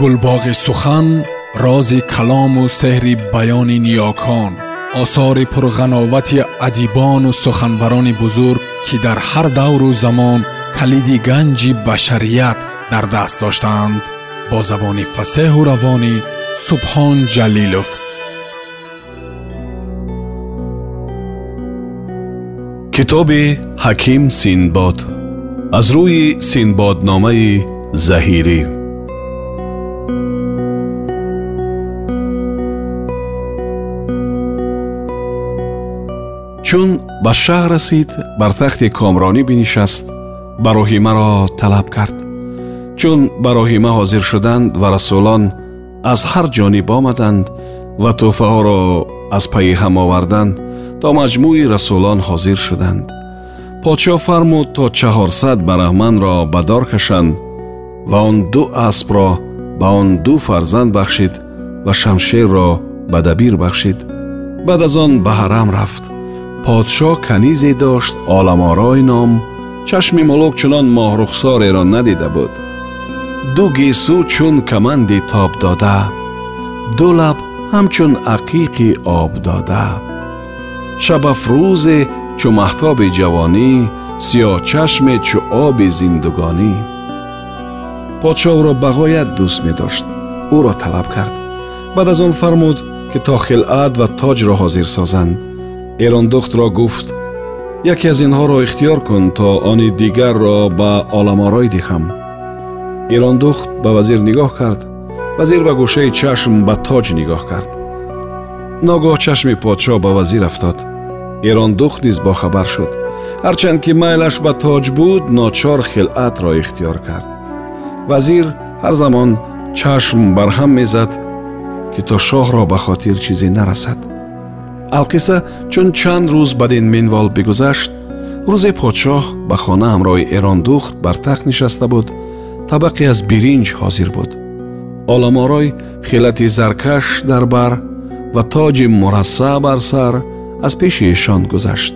гулбоғи сухан рози калому сеҳри баёни ниёкон осори пурғановати адибону суханварони бузург ки дар ҳар давру замон калиди ганҷи башарият дар даст доштаанд бо забони фасеҳу равонӣ субҳон ҷалилов китоби ҳаким синбод аз рӯи синбодномаи заҳирӣ чун ба шаҳр расид бар тахти комронӣ бинишаст бароҳимаро талаб кард чун бароҳима ҳозир шуданд ва расулон аз ҳар ҷониб омаданд ва тӯҳфаҳоро аз пайи ҳам оварданд то маҷмӯи расулон ҳозир шуданд подшоҳ фармуд то чаҳорсад бараҳманро ба дор кашанд ва он ду аспро ба он ду фарзанд бахшид ва шамшерро ба дабир бахшид баъд аз он ба ҳарам рафт подшоҳ канизе дошт оламорой ном чашми мулук чунон моҳрухсореро надида буд. ду гисӯ чун каманди тоб дода ду лаб ҳамчун ақиқи об дода. шабафрӯзе чу маҳтоби ҷавонӣ сиёҳчашме чу оби зиндугонӣ. подшоҳ ӯро бағоят дӯст медошт ӯро талаб кард. баъд аз он фармуд ки то хилъат ва тоҷро ҳозир созанд эрондухтро гуфт яке аз инҳоро ихтиёр кун то они дигарро ба оламорой диҳам эрондухт ба вазир нигоҳ кард вазир ба гӯшаи чашм ба тоҷ нигоҳ кард. Ногоҳ чашми подшоҳ ба вазир афтод. Эрондухт низ бохабар шуд. Ҳарчанд ки майлаш ба тоҷ буд ночор хилъатро ихтиёр кард. Вазир ҳар замон чашм барҳам мезад ки то шоҳро ба хотир чизе нарасад алқисса чун чанд рӯз бадин минвол бигузашт рӯзе подшоҳ ба хона ҳамроҳи эрондухт бар тахт нишаста буд табақе аз биринҷ ҳозир буд. Оламорой хелати заркаш дар бар ва тоҷи мурасса бар сар аз пеши эшон гузашт.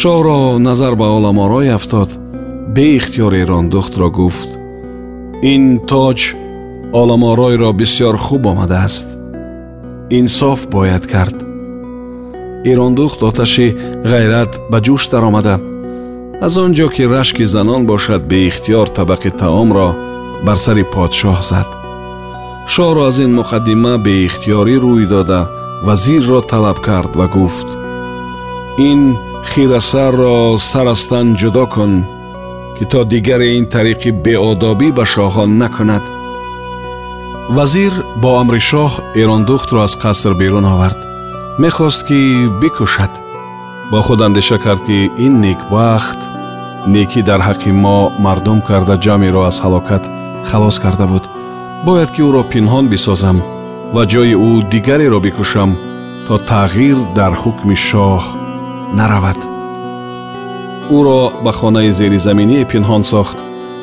Шоҳро назар ба оламорой афтод беихтиёр эрондухтро гуфт ин тоҷ оламоройро бисьёр хуб омадааст. Инсоф бояд кард эрондухт оташи ғайрат ба ҷӯш даромада аз он ҷо ки рашки занон бошад беихтиёр табақи таомро бар сари подшоҳ зад шоҳро аз ин муқаддима беихтиёрӣ рӯй дода вазирро талаб кард ва гуфт ин хирасарро сар аз тан ҷудо кун ки то дигаре ин тариқи беодобӣ ба шоҳон накунад вазир бо амри шоҳ эрондухтро аз қаср берун овард мехост ки бикушад. Бо худ андеша кард ки ин некбахт некӣ дар ҳаққи мо мардум карда ҷамъеро аз ҳалокат халос карда буд. Бояд ки ӯро пинҳон бисозам ва ҷои ӯ дигареро бикушам то тағйир дар ҳукми шоҳ наравад. Ӯро ба хонаи зеризаминие пинҳон сохт.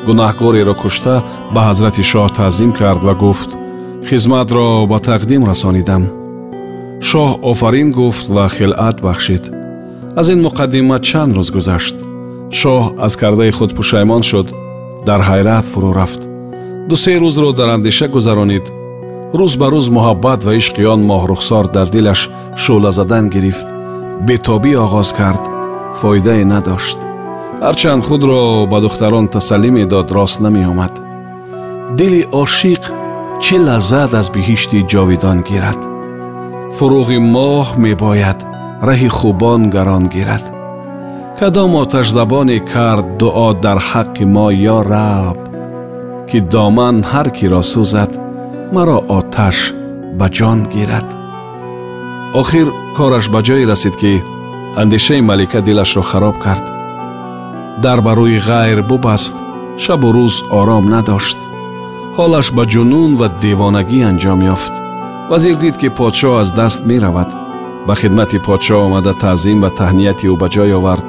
Гунаҳгореро кушта ба ҳазрати шоҳ таъзим кард ва гуфт хизматро ба тақдим расонидам шоҳ офарин гуфт ва хилъат бахшид аз ин муқаддима чанд рӯз гузашт шоҳ аз кардаи худ пушаймон шуд дар ҳайрат фурӯ рафт дусе рӯзро дар андеша гузаронид рӯз ба рӯз муҳаббат ва ишқи он моҳрухсор дар дилаш шӯъла задан гирифт бетобӣ оғоз кард фоидае надошт ҳарчанд худро ба духтарон тасаллӣ медод рост намеомад дили ошиқ чӣ лаззат аз биҳишти ҷовидон гирад фуруғи моҳ мебояд раҳи хубон гарон гирад. Кадом оташзабоне кард дуо дар ҳаққи мо ё раб ки доман ҳар киро сӯзад маро оташ ба ҷон гирад охир кораш ба ҷое расид ки андешаи малика дилашро хароб кард. Дар ба рӯи ғайр бубаст шабу рӯз ором надошт. Ҳолаш ба ҷунун ва девонагӣ анҷом ёфт вазир дид ки подшоҳ аз даст меравад. Ба хидмати подшоҳ омада таъзим ва таҳнияти ӯ ба ҷой овард.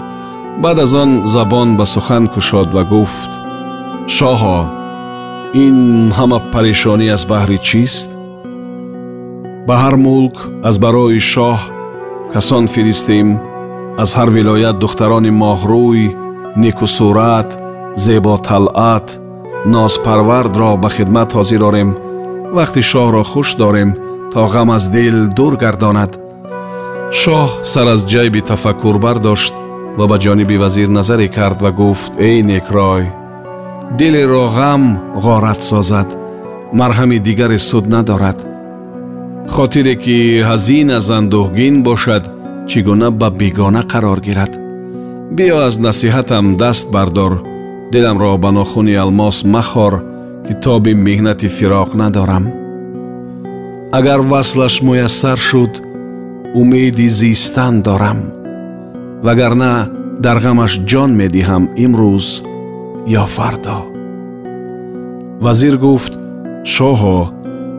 Баъд аз он забон ба сухан кушод ва гуфт шоҳо ин ҳама парешонӣ аз баҳри чист? Ба ҳар мулк аз барои шоҳ касон фиристем аз ҳар вилоят духтарони моҳрӯй некусурат зеботалъат нозпарвардро ба хидмат ҳозир орем. Вақти шоҳро хуш дорем то ғам аз дил дур гардонад. Шоҳ сар аз ҷайби тафаккур бардошт ва ба ҷониби вазир назаре кард ва гуфт эй некрой дилеро ғам ғорат созад марҳами дигаре суд надорад. Хотире ки ҳазин аз андӯҳгин бошад чӣ гуна ба бегона қарор гирад? Биё аз насиҳатам даст бардор диламро ба нохуни алмос махор ки тоби меҳнати фироқ надорам агар васлаш муяссар шуд умеди зистан дорам вагарна дар ғамаш ҷон медиҳам имрӯз ё фардо вазир гуфт шоҳо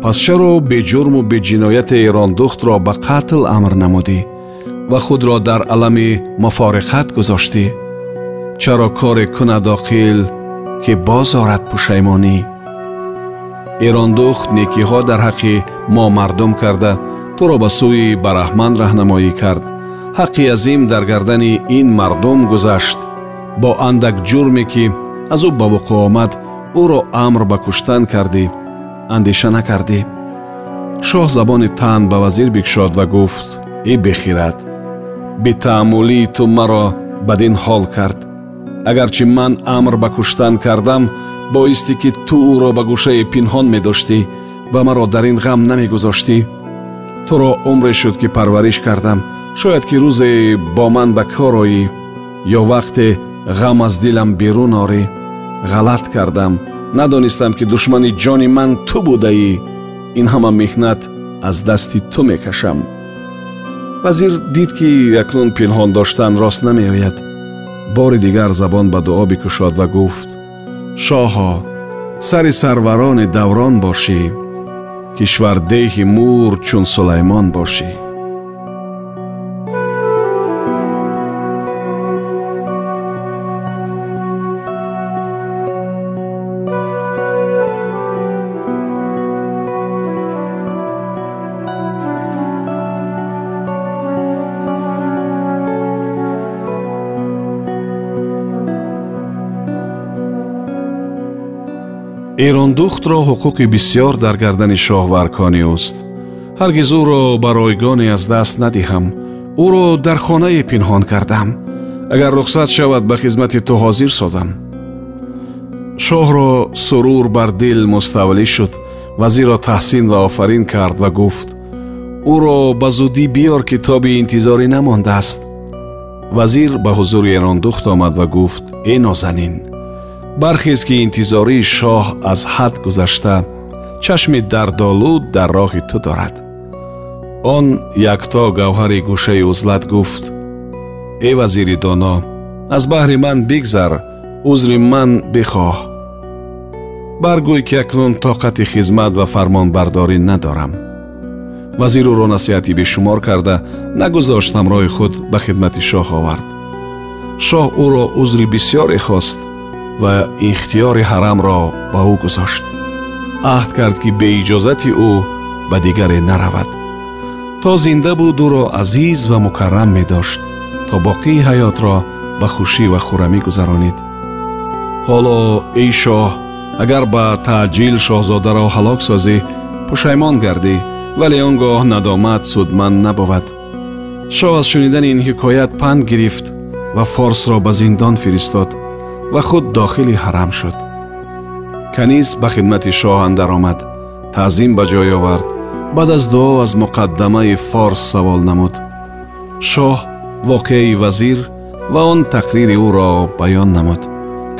пас чаро беҷурму беҷинояте эрондухтро ба қатл амр намудӣ ва худро дар алами муфориқат гузоштӣ чаро коре кунад оқил ки боз орад пушаймонӣ эрондухт некиҳо дар ҳаққи мо мардум карда. Туро ба сӯи бараҳман раҳнамоӣ кард. Ҳаққи азим дар гардани ин мардум гузашт. Бо андак ҷурме ки аз ӯ ба вуқӯъ омад ӯро амр ба куштан кардӣ. Андеша накардӣ. Шоҳ забони тан ба вазир бикшод ва гуфт и бехират бетаъмулии ту маро бадин ҳол кард. Агарчи ман амр ба куштан кардам боисти ки ту ӯро ба гӯшаи пинҳон медоштӣ ва маро дар ин ғам намегузоштӣ. Туро умре шуд ки парвариш кардам. Шояд ки рӯзе бо ман ба кор оӣ ё вақте ғам аз дилам берун орӣ. Ғалат кардам. Надонистам ки душмани ҷони ман ту будаӣ. Ин ҳама меҳнат аз дасти ту мекашам. Вазир дид ки акнун пинҳон доштан рост намеояд. Бори дигар забон ба дуо бикушод ва гуфт шоҳо сари сарварони даврон бошӣ кишвардеҳи мур чун сулаймон бошӣ эрондухтро ҳуқуқи бисьёр дар гардани шоҳварконӣ уст ҳаргиз ӯро баройгоне аз даст надиҳам ӯро дар хонае пинҳон кардам агар рухсат шавад ба хизмати ту ҳозир созам шоҳро сурур бар дил муставлӣ шуд вазирро таҳсин ва офарин кард ва гуфт ӯро ба зудӣ биёр ки тоби интизорӣ намондааст вазир ба ҳузури эрондухт омад ва гуфт э нозанин бархез ки интизории шоҳ аз ҳад гузашта чашми дардолуд дар роҳи ту дорад. Он якто гавҳари гӯшаи узлат гуфт э вазири доно аз баҳри ман бигзар узри ман бихоҳ. Баргӯй ки акнун тоқати хизмат ва фармонбардорӣ надорам. Вазир ӯро насиҳати бешумор карда нагузошт ҳамроҳи худ ба хидмати шоҳ овард. Шоҳ ӯро узри бисьёре хост ва ихтиёри ҳарамро ба ӯ гузошт. Аҳд кард ки бе иҷозати ӯ ба дигаре наравад. То зинда буд ӯро азиз ва мукаррам медошт то боқии ҳаётро ба хушӣ ва хӯрамӣ гузаронид. Ҳоло эй шоҳ агар ба таъҷил шоҳзодаро ҳалок созӣ пушаймон гардӣ вале он гоҳ надомат судманд набувад. Шоҳ аз шунидани ин ҳикоят панд гирифт ва форсро ба зиндон фиристод ва худ дохили ҳарам шуд каниз ба хидмати шоҳ андаромад таъзим ба ҷой овард баъд аз дуо аз муқаддамаи форс савол намуд шоҳ воқеаи вазир ва он тақрири ӯро баён намуд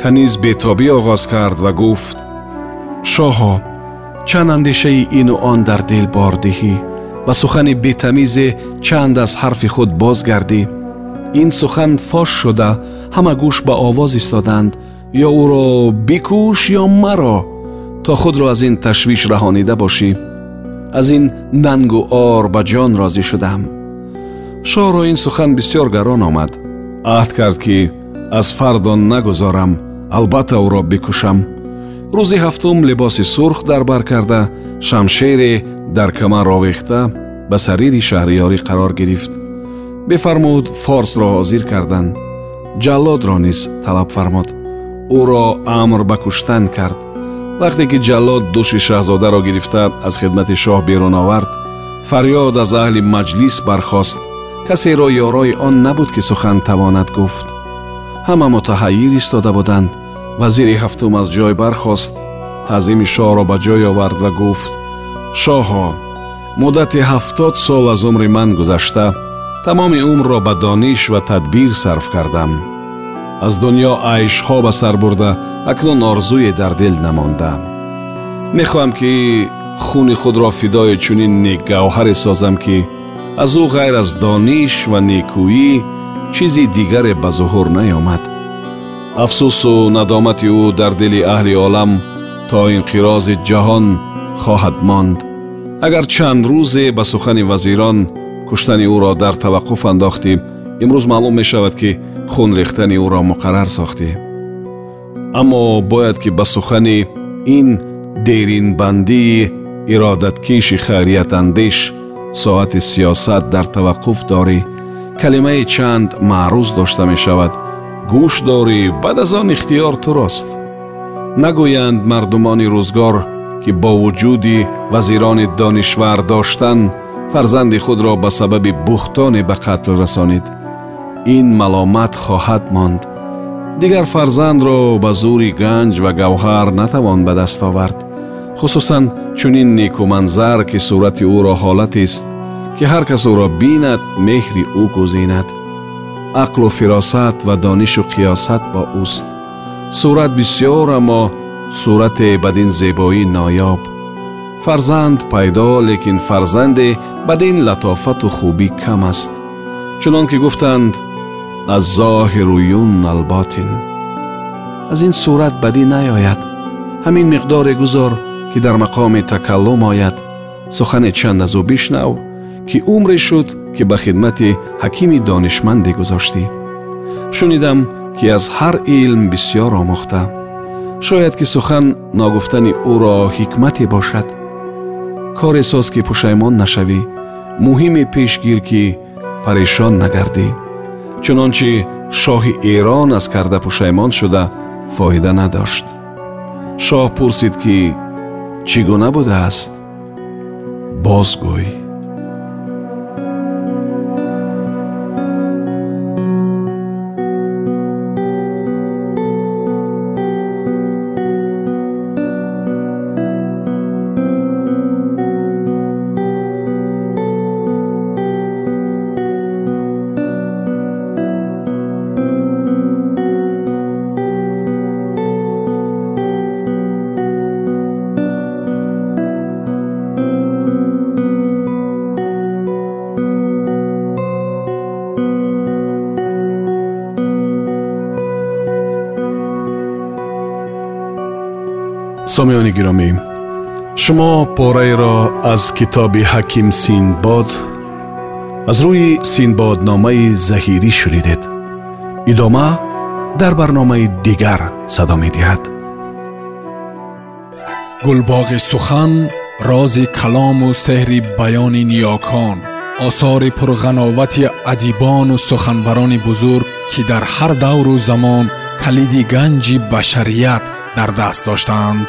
каниз бетобӣ оғоз кард ва гуфт шоҳо чанд андешаи ину он дар дил бор диҳӣ ба сухани бетамизе чанд аз ҳарфи худ бозгардӣ ин сухан фош шуда ҳама гӯш ба овоз истоданд ё ӯро бикӯш ё маро то худро аз ин ташвиш раҳонида бошӣ аз ин нангу ор ба ҷон розӣ шудам шоҳро ин сухан бисьёр гарон омад аҳд кард ки аз фардо нагузорам албатта ӯро бикушам рӯзи ҳафтум либоси сурх дар бар карда шамшере дар камар овехта ба сарири шаҳриёрӣ қарор гирифт бифармуд форсро ҳозир карданд ҷаллодро низ талаб фармуд. Ӯро амр ба куштан кард. Вақте ки ҷаллод дӯши шаҳзодаро гирифта аз хидмати шоҳ берун овард фарёд аз аҳли маҷлис бархост. Касеро ёрои он набуд ки сухан тавонад гуфт. Ҳама мутаҳайир истода буданд. Вазири ҳафтум аз ҷой бархост. Таъзими шоҳро ба ҷой овард ва гуфт. Шоҳо муддати ҳафтод сол аз умри ман гузашта тамоми умрро ба дониш ва тадбир сарф кардам. Аз дунё айшҳо ба сар бурда акнун орзуе дар дил намонда мехоҳам ки хуни худро фидои чунин некгавҳаре созам ки аз ӯ ғайр аз дониш ва некӯӣ чизи дигаре ба зуҳур наёмад. Афсӯсу надомати ӯ дар дили аҳли олам то инқирози ҷаҳон хоҳад монд. Агар чанд рӯзе ба сухани вазирон куштани ӯро дар таваққуф андохтӣ имрӯз маълум мешавад ки хун рехтани ӯро муқаррар сохтӣ. Аммо бояд ки ба сухани ин деринбандии иродаткиши хайриятандеш соати сиёсат дар таваққуф дорӣ калимаи чанд маърӯз дошта мешавад. Гӯш дорӣ баъд аз он ихтиёр турост. Нагӯянд мардумони рӯзгор ки бо вуҷуди вазирони донишвар доштан фарзанди худро ба сабаби буҳтоне ба қатл расонид ин маломат хоҳад монд дигар фарзандро ба зури ганҷ ва гавҳар натавон ба даст овард хусусан чунин некуманзар ки сурати ӯро ҳолатест ки ҳар кас ӯро бинад меҳри ӯ гузинад ақлу фиросат ва донишу қиёсат бо ӯст сурат бисьёр аммо сурате бадин зебоӣ ноёб фарзанд пайдо лекин фарзанде бадин латофату хубӣ кам аст. Чунон ки гуфтанд аз зоҳиру юн алботин аз ин сурат бадӣ наёяд. Ҳамин миқдоре гузор ки дар мақоми такаллум ояд. Сухане чанд аз ӯ бишнав ки умре шуд ки ба хидмати ҳакими донишманде гузоштӣ шунидам ки аз ҳар илм бисьёр омӯхта. Шояд ки сухан ногуфтани ӯро ҳикмате бошад коре соз ки пушаймон нашавӣ муҳиме пеш гир ки парешон нагардӣ. Чунончи шоҳи эрон аз карда пушаймон шуда фоида надошт. Шоҳ пурсид ки чӣ гуна будааст? Бозгӯй сомиёни гиромӣ шумо пораеро аз китоби ҳаким синдбод аз рӯи синдбодномаи заҳирӣ шунидед идома дар барномаи дигар садо медиҳад гулбоғи сухан рози калому сеҳри баёни ниёкон осори пурғановати адибону суханварони бузург ки дар ҳар давру замон калиди ганҷи башарият дар даст доштаанд